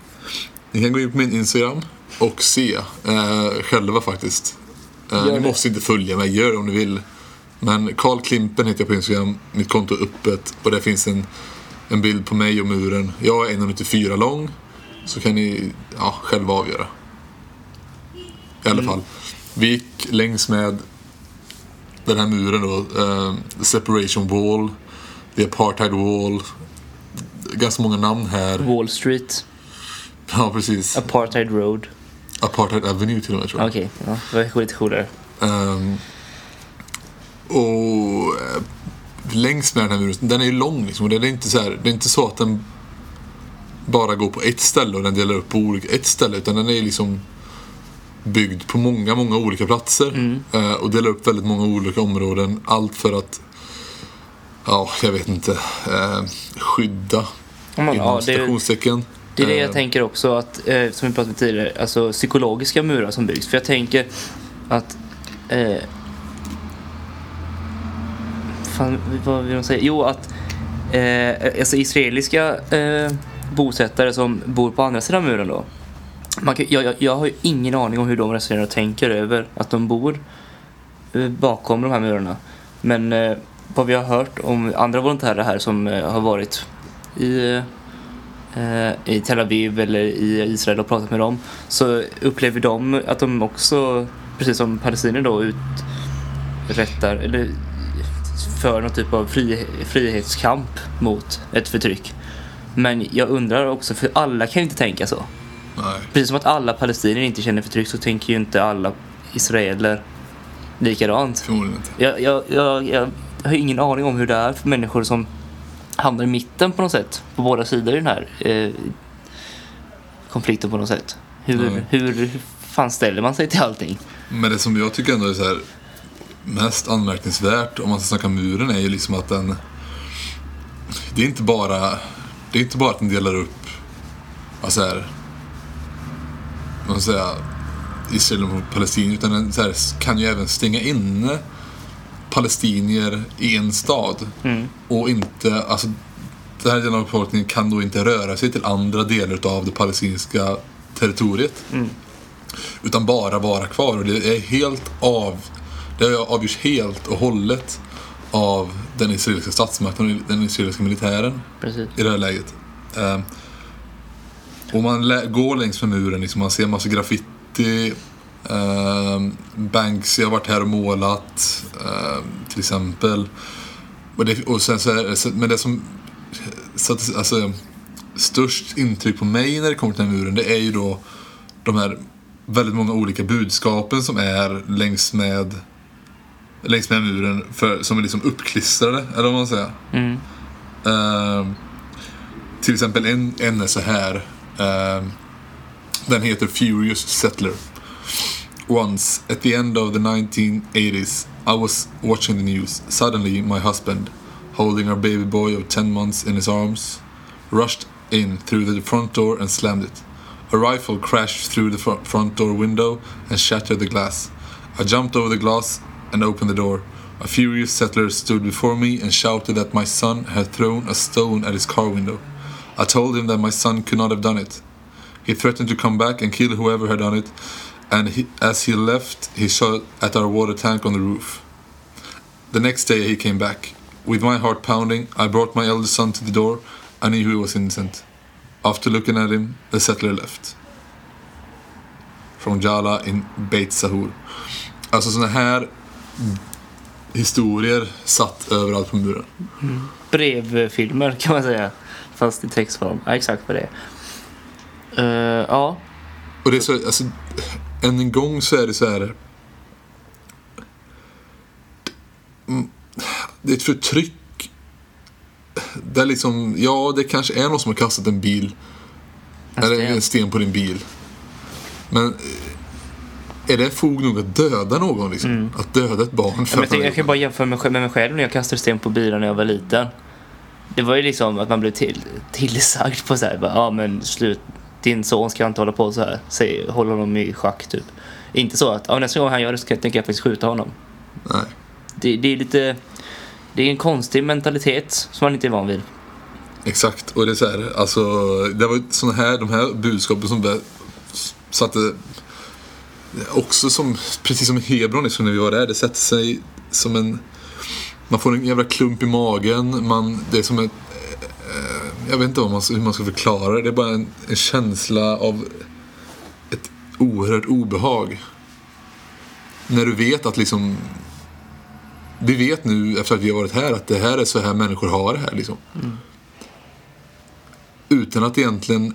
ni kan gå in på min Instagram och se eh, själva faktiskt. Eh, ni måste inte följa mig, gör det om ni vill. Men Karl Klimpen heter jag på Instagram, mitt konto är öppet och där finns en, en bild på mig och muren. Jag är 1,94 lång. Så kan ni ja, själva avgöra. I alla fall. Vi gick längs med den här muren då. Eh, separation wall. The apartheid wall. Ganska många namn här. Wall Street, Ja, precis. Apartheid Road. Apartheid Avenue till och med tror jag. Okej, ja, det var lite coolare. Ehm, och eh, längs med den här muren, den är ju lång liksom. Och det är inte så här, det är inte så att den bara går på ett ställe och den delar upp på olika, ett ställe. Utan den är liksom byggd på många, många olika platser. Eh, och delar upp väldigt många olika områden. Allt för att, ja, jag vet inte, eh, skydda. Inom ja, det, citationstecken. det är det jag Eh, tänker också, att, eh, som vi pratade om tidigare, alltså psykologiska murar som byggs. För jag tänker att... Eh, fan, vad vill man säga? Jo, att eh, alltså israeliska eh, bosättare som bor på andra sidan muren då. Man kan, jag, jag, jag har ju ingen aning om hur de resonerar och tänker över att de bor eh, bakom de här murarna. Men eh, vad vi har hört om andra volontärer här som eh, har varit i, eh, i Tel Aviv eller i Israel och pratat med dem så upplever de att de också, precis som palestinier då, uträttar eller för någon typ av fri, frihetskamp mot ett förtryck. Men jag undrar också, för alla kan ju inte tänka så. Nej. Precis som att alla palestinier inte känner förtryck så tänker ju inte alla israeler likadant. Förmodligen inte. Jag, jag, jag, jag har ingen aning om hur det är för människor som hamnar i mitten på något sätt. På båda sidor i den här eh, konflikten på något sätt. Hur, hur, hur fan ställer man sig till allting? Men det som jag tycker ändå är så här mest anmärkningsvärt om man ska snacka muren är ju liksom att den det är inte bara det är inte bara att den delar upp alltså här vad ska man säga Israel och Palestina utan den här, kan ju även stänga inne palestinier i en stad och inte alltså den här delen av befolkningen kan då inte röra sig till andra delar av det palestinska territoriet utan bara vara kvar. Och det är helt av... Det avgörs helt och hållet av den israeliska statsmakten och den israeliska militären Precis. i det här läget. Och man går längs med muren, liksom, man ser massa graffiti. Eh, Banksy har varit här och målat, eh, till exempel. Och, det, och sen så är, så- men det som satte alltså, störst intryck på mig när det kommer till den här muren, det är ju då de här väldigt många olika budskapen som är längs med längs med muren för, som är liksom uppklistrade, eller vad man säger. Mm. Ehm, till exempel en, en är så här. Ehm, Den heter Furious Settler. Once, at the end of the 1980s, I was watching the news. Suddenly, my husband, holding our baby boy of 10 months in his arms, rushed in through the front door and slammed it. A rifle crashed through the fr- front door window and shattered the glass. I jumped over the glass and opened the door. A furious settler stood before me and shouted that my son had thrown a stone at his car window. I told him that my son could not have done it. He threatened to come back and kill whoever had done it, and he, as he left, he shot at our water tank on the roof. The next day he came back. With my heart pounding, I brought my eldest son to the door. I knew he was innocent. After looking at him, the settler left. Från Jala in Beit Sahur. Alltså såna här historier satt överallt på muren. Mm. Brevfilmer kan man säga. Fast i textform. Ja, exakt vad det är. Eh, ja, Och det är så, alltså, än en gång så är det så här. Mm, Det är ett förtryck. Där liksom, ja det kanske är någon som har kastat en bil. En eller en sten på din bil. Men eh, är det fog nog att döda någon liksom? Att döda ett barn Mm. Ja, för men jag, jag kan bara jämföra med, med mig själv när jag kastade sten på bilar när jag var liten. Det var ju liksom att man blev till, tillsagd på så här, ja men slut, din son ska inte hålla på så här. Säg, håll honom i schack typ. Inte så att, ja, nästa gång han gör det så tänker jag faktiskt skjuta honom. Nej. Det, det är lite, det är en konstig mentalitet som man inte är van vid. Exakt, och det är så här, alltså det var såna här, de här budskapen som satte också som, precis som i Hebron liksom när vi var där, det sätter sig som en, man får en jävla klump i magen, man, det är som ett, eh, jag vet inte man, hur man ska förklara det, det är bara en, en känsla av ett oerhört obehag. När du vet att liksom vi vet nu efter att vi har varit här att det här är så här människor har det här liksom utan att egentligen...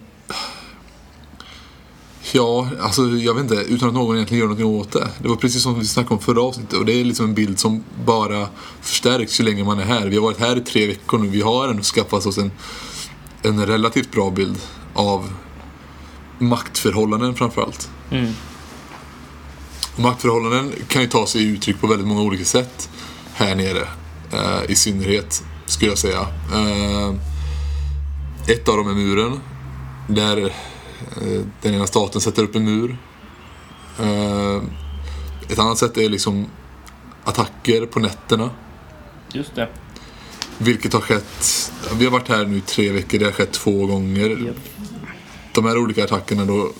Ja, alltså jag vet inte. Utan att någon egentligen gör någonting åt det. Det var precis som vi snackade om förra avsnittet. Och det är liksom en bild som bara förstärks ju länge man är här. Vi har varit här i tre veckor nu. Vi har ändå skaffat oss en, en relativt bra bild av maktförhållanden framförallt. Mm. Maktförhållanden kan ju ta sig uttryck på väldigt många olika sätt här nere. Eh, I synnerhet, skulle jag säga. Eh, ett av dem är muren. Där den ena staten sätter upp en mur. Eh, ett annat sätt är liksom attacker på nätterna. Just det. Vilket har skett, vi har varit här nu i tre veckor, det har skett två gånger. Japp. De här olika attackerna då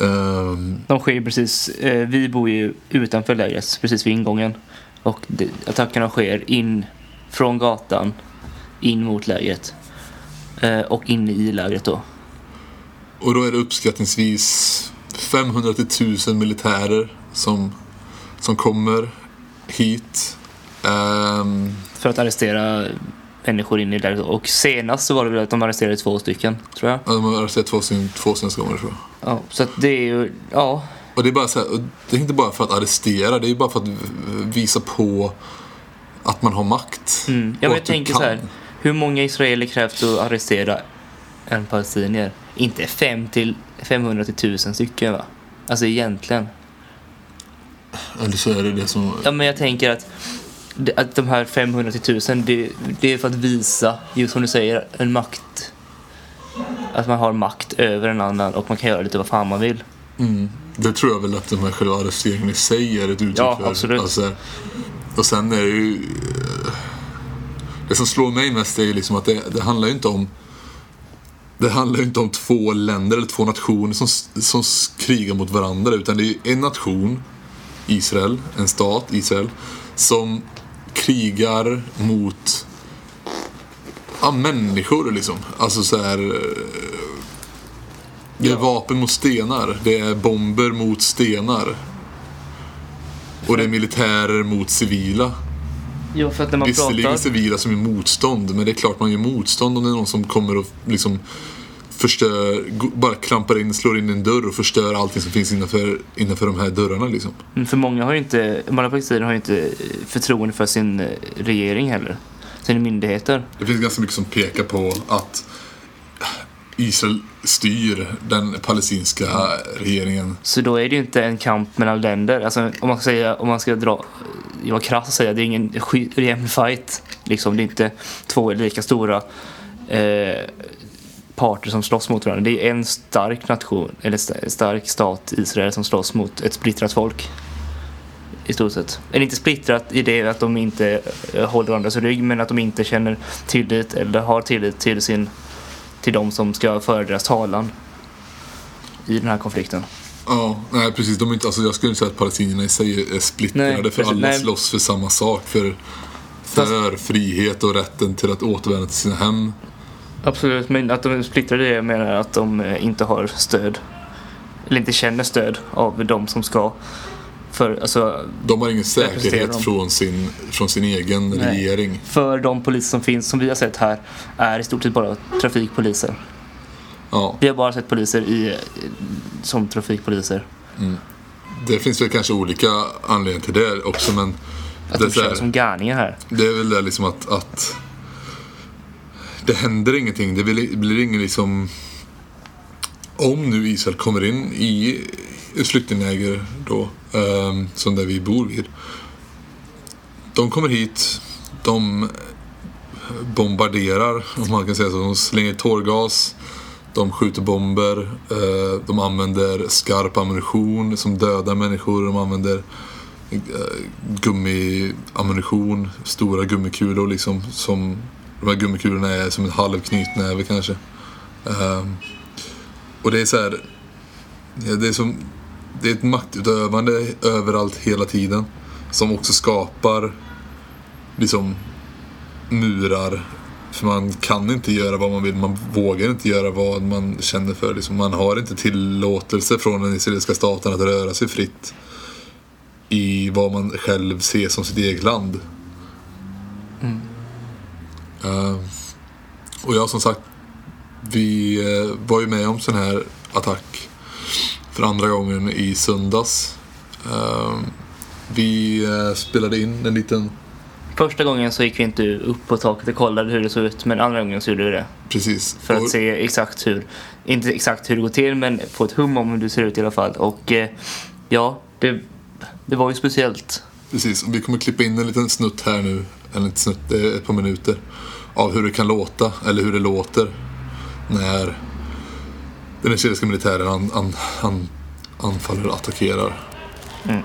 ehm, De sker ju precis, eh, vi bor ju utanför lägret, precis vid ingången. Och attackerna sker in från gatan, in mot lägret. Eh, och in i lägret då. Och då är det uppskattningsvis 500 till 1000 militärer som, som kommer hit. Ehm, För att arrestera människor in i lägret. Och senast så var det väl att de arresterade två stycken, tror jag. ja, de har sett två, sen- två senaste gånger tror jag. Ja, så att det är ju, ja. Och det är bara så här, det är inte bara för att arrestera, det är bara för att visa på att man har makt. Mm. Ja, men jag tänker kan. så här. Hur många israeler krävs det att arrestera en palestinier? Inte 5 till 500 till 1000 stycken va? Alltså egentligen. Eller så är det det som... Ja, men jag tänker att, att de här 500 till 1000 det, det är för att visa, just som du säger, en makt. Att man har makt över en annan och man kan göra lite vad fan man vill. Mm. Det tror jag väl att de här själva arresteringarna i sig är ett uttryck Ja, för. absolut. Alltså, och sen är det ju... Det som slår mig mest är ju liksom att det, det handlar ju inte om... Det handlar ju inte om två länder eller två nationer som, som krigar mot varandra utan det är en nation, Israel, en stat, Israel, som krigar mot ja, människor liksom. Alltså så här... eh, Det är vapen mot stenar. Det är bomber mot stenar. Och det är militärer mot civila. Jo, för att när man Visserligen pratar... civila som är motstånd, men det är klart man gör motstånd om det är någon som kommer och liksom förstör, bara klampar in, slår in en dörr och förstör allting som finns innanför, innanför de här dörrarna liksom. Mm, För många har ju inte, många palestinier har ju inte förtroende för sin eh, regering heller. Sina myndigheter. Det finns ganska mycket som pekar på att Israel styr den palestinska regeringen. Så då är det ju inte en kamp mellan länder. Alltså, om man ska säga, om man ska dra, vara krass att säga, det är ingen jämn fight. Liksom, det är inte två lika stora eh, parter som slåss mot varandra. Det är en stark nation, eller st- stark stat, Israel, som slåss mot ett splittrat folk. I stort sett. Eller inte splittrat i det att de inte eh, håller varandras rygg, men att de inte känner tillit eller har tillit till sin till de som ska föra deras talan i den här konflikten. Ja, nej precis. De är inte, alltså, jag skulle inte säga att palestinierna i sig är splittrade Nej, för alla nej. slåss för samma sak. För, för frihet och rätten till att återvända till sina hem. Absolut, men att de är splittrade jag menar att de inte har stöd. Eller inte känner stöd av de som ska. För, alltså, De har ingen säkerhet från sin, från sin egen Nej. regering. för de poliser som finns, som vi har sett här, är i stort sett bara trafikpoliser. Ja, Vi har bara sett poliser i, som trafikpoliser. det finns väl kanske olika anledningar till det också men Att det, de kör som garningar här. det är väl det liksom att, att det händer ingenting. Det blir, blir ingen liksom om nu Israel kommer in i flyktingläger då, Ehm, som där vi bor vid. De kommer hit, de bombarderar, om man kan säga så. De slänger tårgas, de skjuter bomber, eh, de använder skarp ammunition som dödar människor, de använder eh, gummiammunition, stora gummikulor liksom. Som, de här gummikulorna är som en halv knytnäve kanske. Ehm, och det är så här, ja, det är som, det är ett maktutövande överallt hela tiden. Som också skapar liksom murar. För man kan inte göra vad man vill, man vågar inte göra vad man känner för. Liksom, man har inte tillåtelse från den israeliska staten att röra sig fritt i vad man själv ser som sitt eget land. Eh, och jag som sagt, vi eh, var ju med om sån här attack för andra gången i söndags. Eh, vi eh, spelade in en liten, Första gången så gick vi inte upp på taket och kollade hur det såg ut, men andra gången så gjorde vi det. precis. För Och- att se exakt hur, inte exakt hur det går till, men få ett hum om hur det ser ut i alla fall. Och eh, ja, det, det var ju speciellt. Precis, och vi kommer klippa in en liten snutt här nu, eller inte snutt, är ett par minuter, av hur det kan låta, eller hur det låter när den israeliska militären an, an, an, anfaller och attackerar. Mm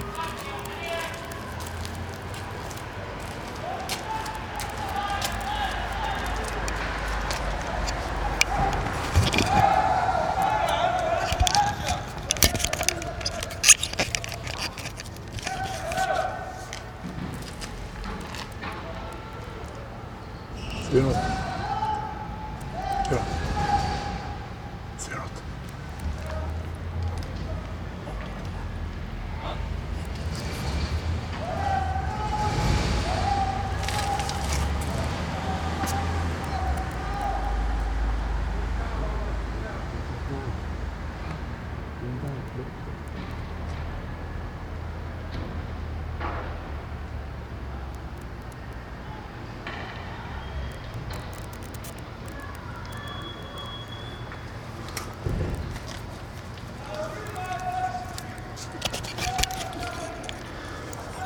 du något? Ja. Ser du något?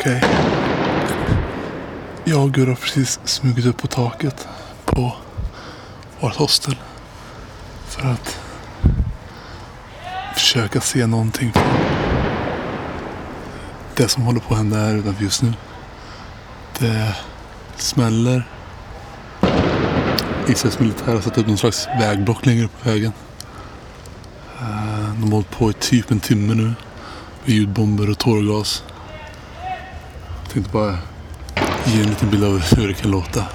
Okej. Jag och Gurra har precis smugit upp på taket på vårt hostel. För att försöka se någonting från det som håller på att hända här utanför just nu. Det smäller. Israels militär har satt upp någon slags vägblock längre upp på vägen. Eh, de har hållit på i typ en timme nu. Med ljudbomber och tårgas. Jag tänkte bara ge en liten bild av hur det kan låta.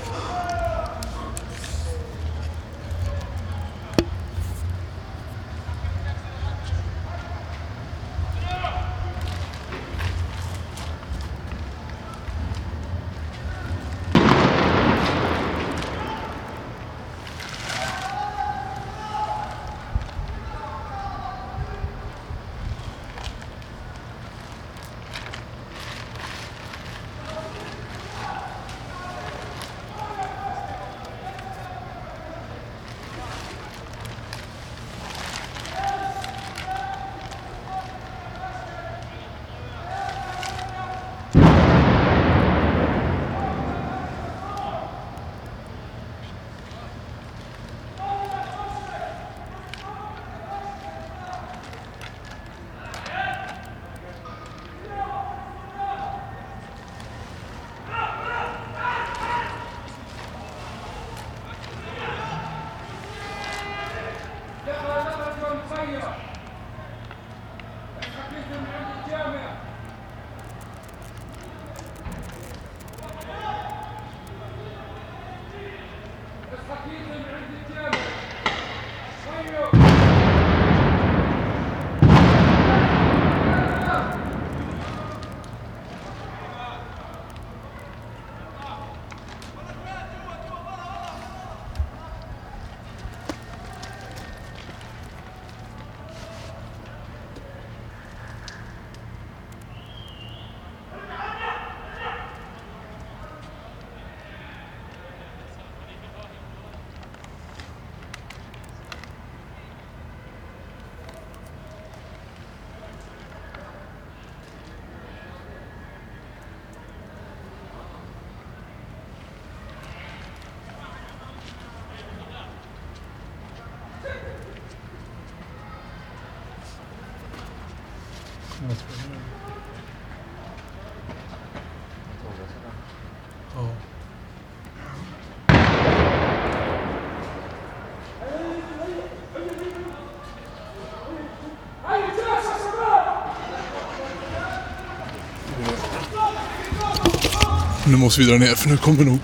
Nu måste vi dra ner för nu kommer nog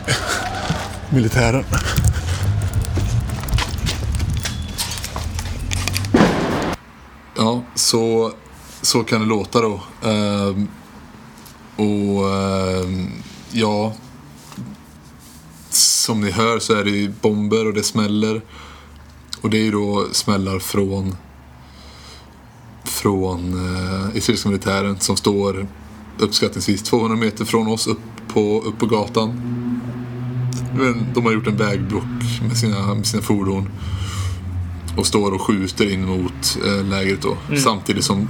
militären. Ja, så, så kan det låta då. Ehm, och ehm, ja, som ni hör så är det ju bomber och det smäller. Och det är ju då smällar från från eh, israeliska militären som står uppskattningsvis 200 meter från oss upp på, upp på gatan. De har gjort en vägblock med sina, med sina fordon och står och skjuter in mot eh, lägret då. Samtidigt som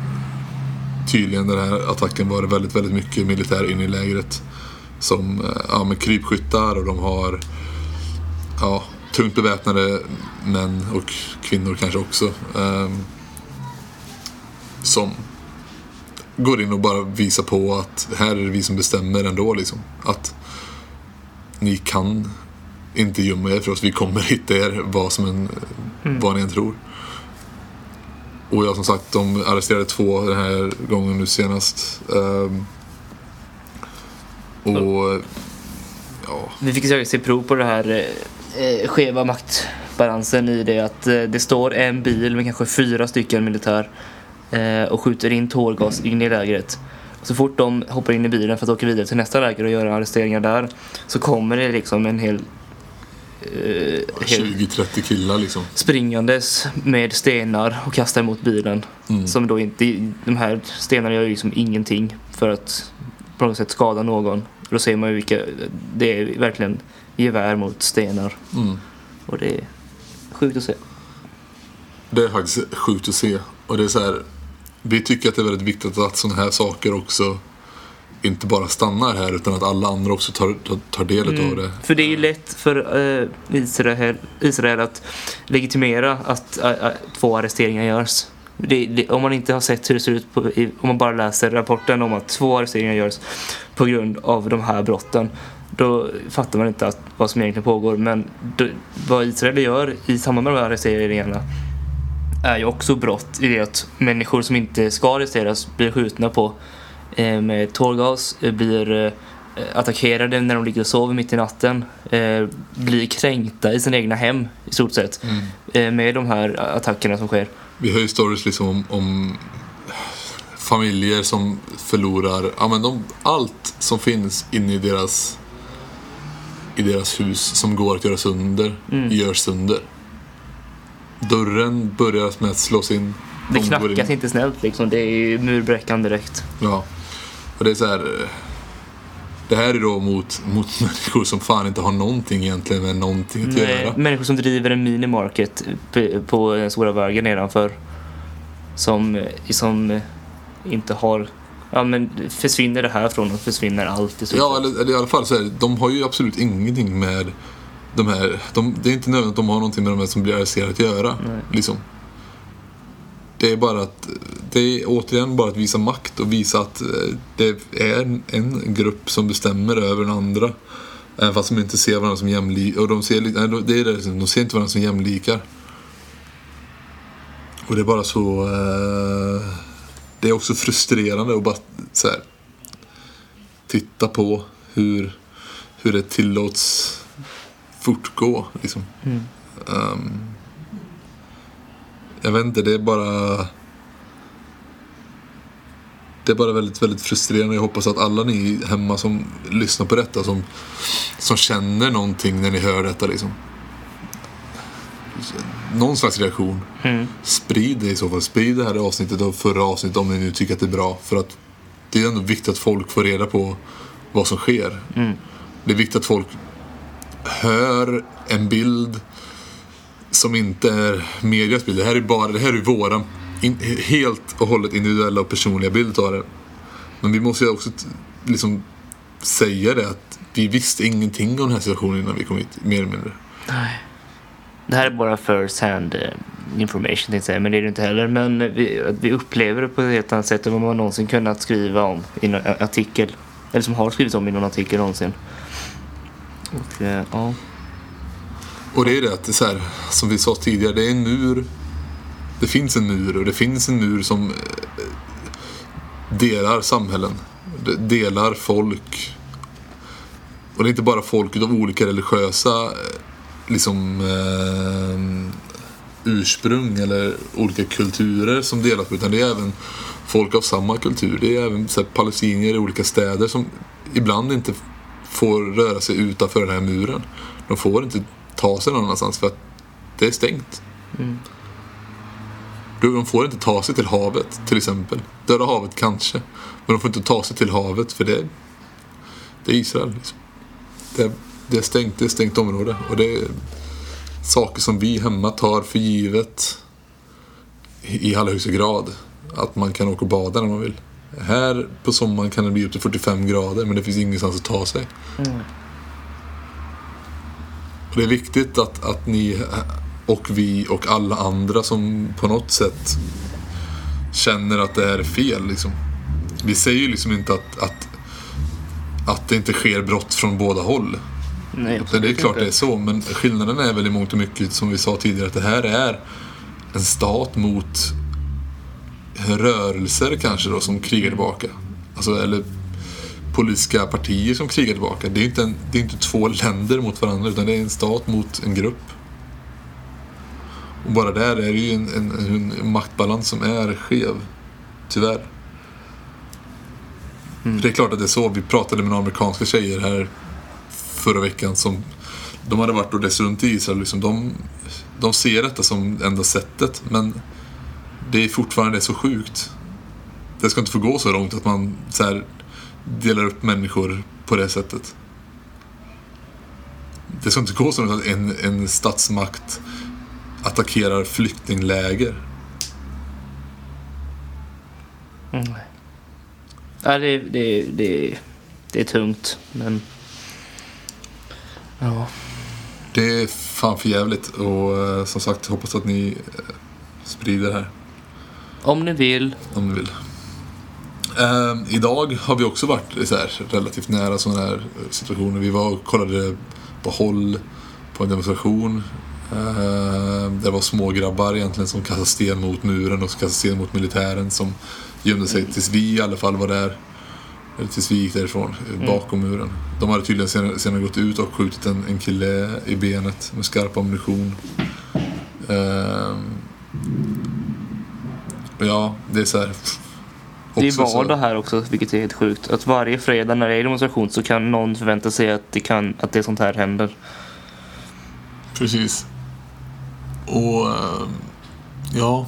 tydligen den här attacken var det väldigt, väldigt mycket militär in i lägret. Som eh, ja, med krypskyttar och de har ja, tungt beväpnade män och kvinnor kanske också. ehm, som går in och bara visar på att här är det vi som bestämmer ändå liksom. Att ni kan inte gömma er för oss. Vi kommer hitta er vad, som en, vad ni än tror. Och ja, som sagt, de arresterade två den här gången nu senast. Ehm, och ja, Vi fick se prov på det här eh, skeva maktbalansen i det att eh, det står en bil med kanske fyra stycken militär eh, och skjuter in tårgas in i lägret. Så fort de hoppar in i bilen för att åka vidare till nästa läger och göra arresteringar där så kommer det liksom en hel, eh, hel 20-30 killar liksom. springandes med stenar och kastar emot bilen. Som då inte, de här stenarna gör ju liksom ingenting för att på något sätt skada någon. Då ser man ju vilka, det är verkligen gevär mot stenar. Mm. Och det är sjukt att se. Det är faktiskt sjukt att se. Och det är så här, vi tycker att det är väldigt viktigt att sådana här saker också inte bara stannar här utan att alla andra också tar, tar, del av det. För det är ju lätt för eh, Israel, Israel att legitimera att eh, eh, två arresteringar görs. Det, det, om man inte har sett hur det ser ut, på, i, om man bara läser rapporten om att två arresteringar görs på grund av de här brotten, då fattar man inte att, vad som egentligen pågår. Men då, vad Israel gör i samband med de här arresteringarna är ju också brott i det att människor som inte ska arresteras blir skjutna på eh, med tårgas, eh, blir eh, attackerade när de ligger och sover mitt i natten, blir kränkta i sina egna hem i stort sett eh, med de här attackerna som sker. Vi hör ju stories liksom om, om familjer som förlorar ja, men de, allt som finns inne i deras, i deras hus som går att göra sönder, görs sönder. Dörren börjar med att slås in. Det De knackas in. inte snällt liksom, det är ju murbräckan direkt. Ja. Och det är så här. eh, Det här är då mot, mot människor som fan inte har någonting egentligen med någonting att Nej, göra. människor som driver en minimarket på, den stora vägen nedanför. Som, eh, som eh, inte har... Ja men försvinner det här från och försvinner allt i stort Ja, eller, eller i alla fall så är det, de har ju absolut ingenting med de här, de, det är inte nödvändigt att de har någonting med de här som blir arresterade att göra. Liksom. Det är bara att, det är återigen bara att visa makt och visa att eh, det är en, grupp som bestämmer över den andra. Även fast de inte ser varandra som jämlikar. Och de ser, lite- nej, det är det, liksom, de ser inte varandra som jämlikar. Och det är bara så... Eh, det är också frustrerande att bara så här, titta på hur, hur det tillåts fortgå. Liksom. Ehm, jag vet inte, det är bara... Det är bara väldigt, väldigt frustrerande. Jag hoppas att alla ni hemma som lyssnar på detta, som, som känner någonting när ni hör detta, liksom. Någon slags reaktion. Sprid det i så fall. Sprid det här avsnittet och förra avsnittet om ni nu tycker att det är bra. För att det är ändå viktigt att folk får reda på vad som sker. Det är viktigt att folk hör en bild som inte är medias bild. Det här är bara det här är våra in, helt och hållet individuella och personliga bild av det. Men vi måste ju också liksom säga det att vi visste ingenting om den här situationen innan vi kom hit, mer eller mindre. Det här är bara first hand eh, information tänkte jag säga, men det är det inte heller. Men vi, vi upplever det på ett helt annat sätt än vad man någonsin kunnat skriva om i någon artikel. Eller som har skrivits om i någon artikel någonsin. Och eh, ja, Och det är det att det är så här, som vi sa tidigare, det är en mur. Det finns en mur och det finns en mur som eh, delar samhällen. Delar folk. Och det är inte bara folk utav olika religiösa eh, liksom eh, ursprung eller olika kulturer som delas utan det är även folk av samma kultur. Det är även så här, palestinier i olika städer som ibland inte får röra sig utanför den här muren. De får inte ta sig någon annanstans för att det är stängt. Du, De får inte ta sig till havet till exempel. Döda havet kanske. Men de får inte ta sig till havet för det, det är Israel. Liksom. Det, det är stängt, det är stängt område. Och det är saker som vi hemma tar för givet i i allra högsta grad. Att man kan åka och bada när man vill. Här på sommaren kan det bli upp till 45 grader men det finns ingenstans att ta sig. Och det är viktigt att, att ni och vi och alla andra som på något sätt känner att det här är fel. Liksom. Vi säger ju liksom inte att, att, att det inte sker brott från båda håll. nej, det är klart inte. det är så, men skillnaden är väl i mångt och mycket som vi sa tidigare att det här är en stat mot rörelser kanske då som krigar tillbaka. Alltså, eller politiska partier som krigar tillbaka. Det är inte, en, det är inte två länder mot varandra utan det är en stat mot en grupp. Och bara där är det ju en, en, en maktbalans som är skev. Tyvärr. Det är klart att det är så. Vi pratade med några amerikanska tjejer här förra veckan som de hade varit och rest runt i Israel. Liksom, de, de ser detta som enda sättet men det är fortfarande så sjukt. Det ska inte få gå så långt att man så här, delar upp människor på det sättet. Det ska inte gå så långt att en, en statsmakt attackerar flyktingläger. Ja, det, det, det, det är tungt, men... Ja. Det är fan för jävligt och eh, som sagt hoppas att ni eh, sprider det här. Om ni vill. om du vill. Ehm, idag har vi också varit så här, relativt nära sådana här situationer. Vi var och kollade på håll på en demonstration. Ehm, det var små grabbar egentligen som kastade sten mot muren och kastade sten mot militären som gömde sig tills vi i alla fall var där. Eller tills vi gick därifrån, eh, bakom muren. De hade tydligen senare, senare gått ut och skjutit en, en kille i benet med skarp ammunition. Ehm, ja, det är så här. Det är vardag här också, vilket är helt sjukt. Att varje fredag när det är demonstration så kan någon förvänta sig att det, kan, att det sånt här händer. Precis. Och ehm, ja.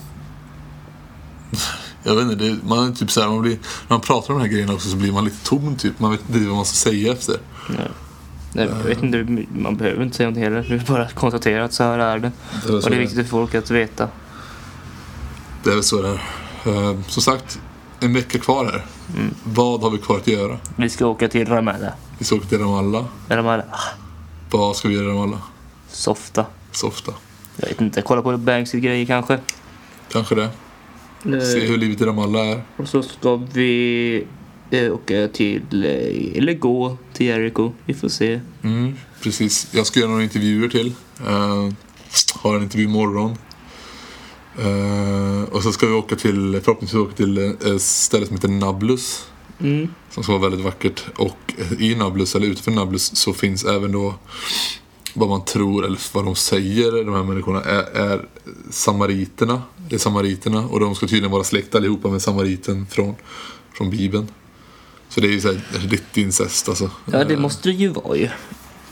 Jag vet inte, det, man är typ så här, man blir, när man pratar om de här grejerna också så blir man lite tom typ. Man vet inte vad man ska säga efter. Nej, jag vet inte, man behöver inte säga något heller. Det är bara att konstatera att så här är det. Det är, Och det är viktigt för folk att veta. Det är väl så det är. Som sagt, en vecka kvar här. Mm. Vad har vi kvar att göra? Vi ska åka till Ramallah. Vi ska åka till Ramallah. Ramallah. Vad ska vi göra i Ramallah? Softa. Softa. Jag vet inte, kolla på Banksy-grejer kanske. Kanske det. Se hur livet i Ramallah är. Och så ska vi eh, åka till, eh, eller gå till Jericho. Vi får se. Mm, precis. Jag ska göra några intervjuer till. Uh, har en intervju imorgon. Uh, och så ska vi åka till, förhoppningsvis åka till eh, ett ställe som heter Nablus. Mm. Som ska vara väldigt vackert. Och i Nablus, eller utanför Nablus, så finns även då vad man tror, eller vad de säger, de här människorna, är, är samariterna. Det är samariterna och de ska tydligen vara släkt allihopa med samariten från, från Bibeln. Så det är ju såhär riktig incest alltså. Ja, det Eh, måste det ju vara ju.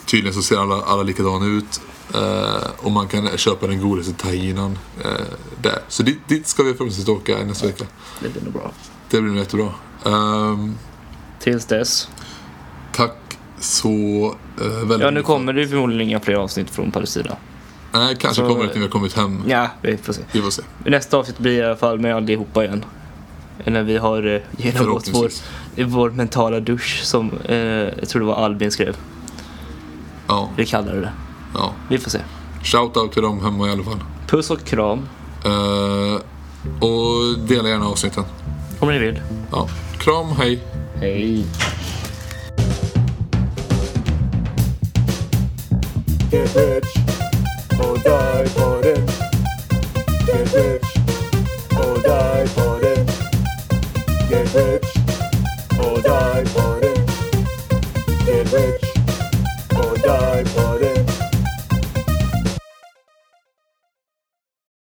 Tydligen så ser alla, alla likadana ut. Eh, och man kan köpa den godaste tahinan eh, där. Så dit, dit ska vi förhoppningsvis åka nästa vecka. Det blir nog bra. Det blir nog jättebra. Ehm, Tills dess. tack så eh, väldigt Ja, nu mycket. kommer det förmodligen inga fler avsnitt från Palestina. Nej, kanske Så- kommer det när vi har kommit hem. Ja, vi får se. Vi får se. Nästa avsnitt blir i alla fall med allihopa igen. När vi har eh, genomgått vår, vår mentala dusch som eh, jag tror det var Albin skrev. Ja, Vi kallar det det. Ja. Vi får se. Shoutout till dem hemma i alla fall. Puss och kram. Uh, och dela gärna avsnitten. Om ni vill. Ja. Kram, hej. Hej. Get rich or die for it.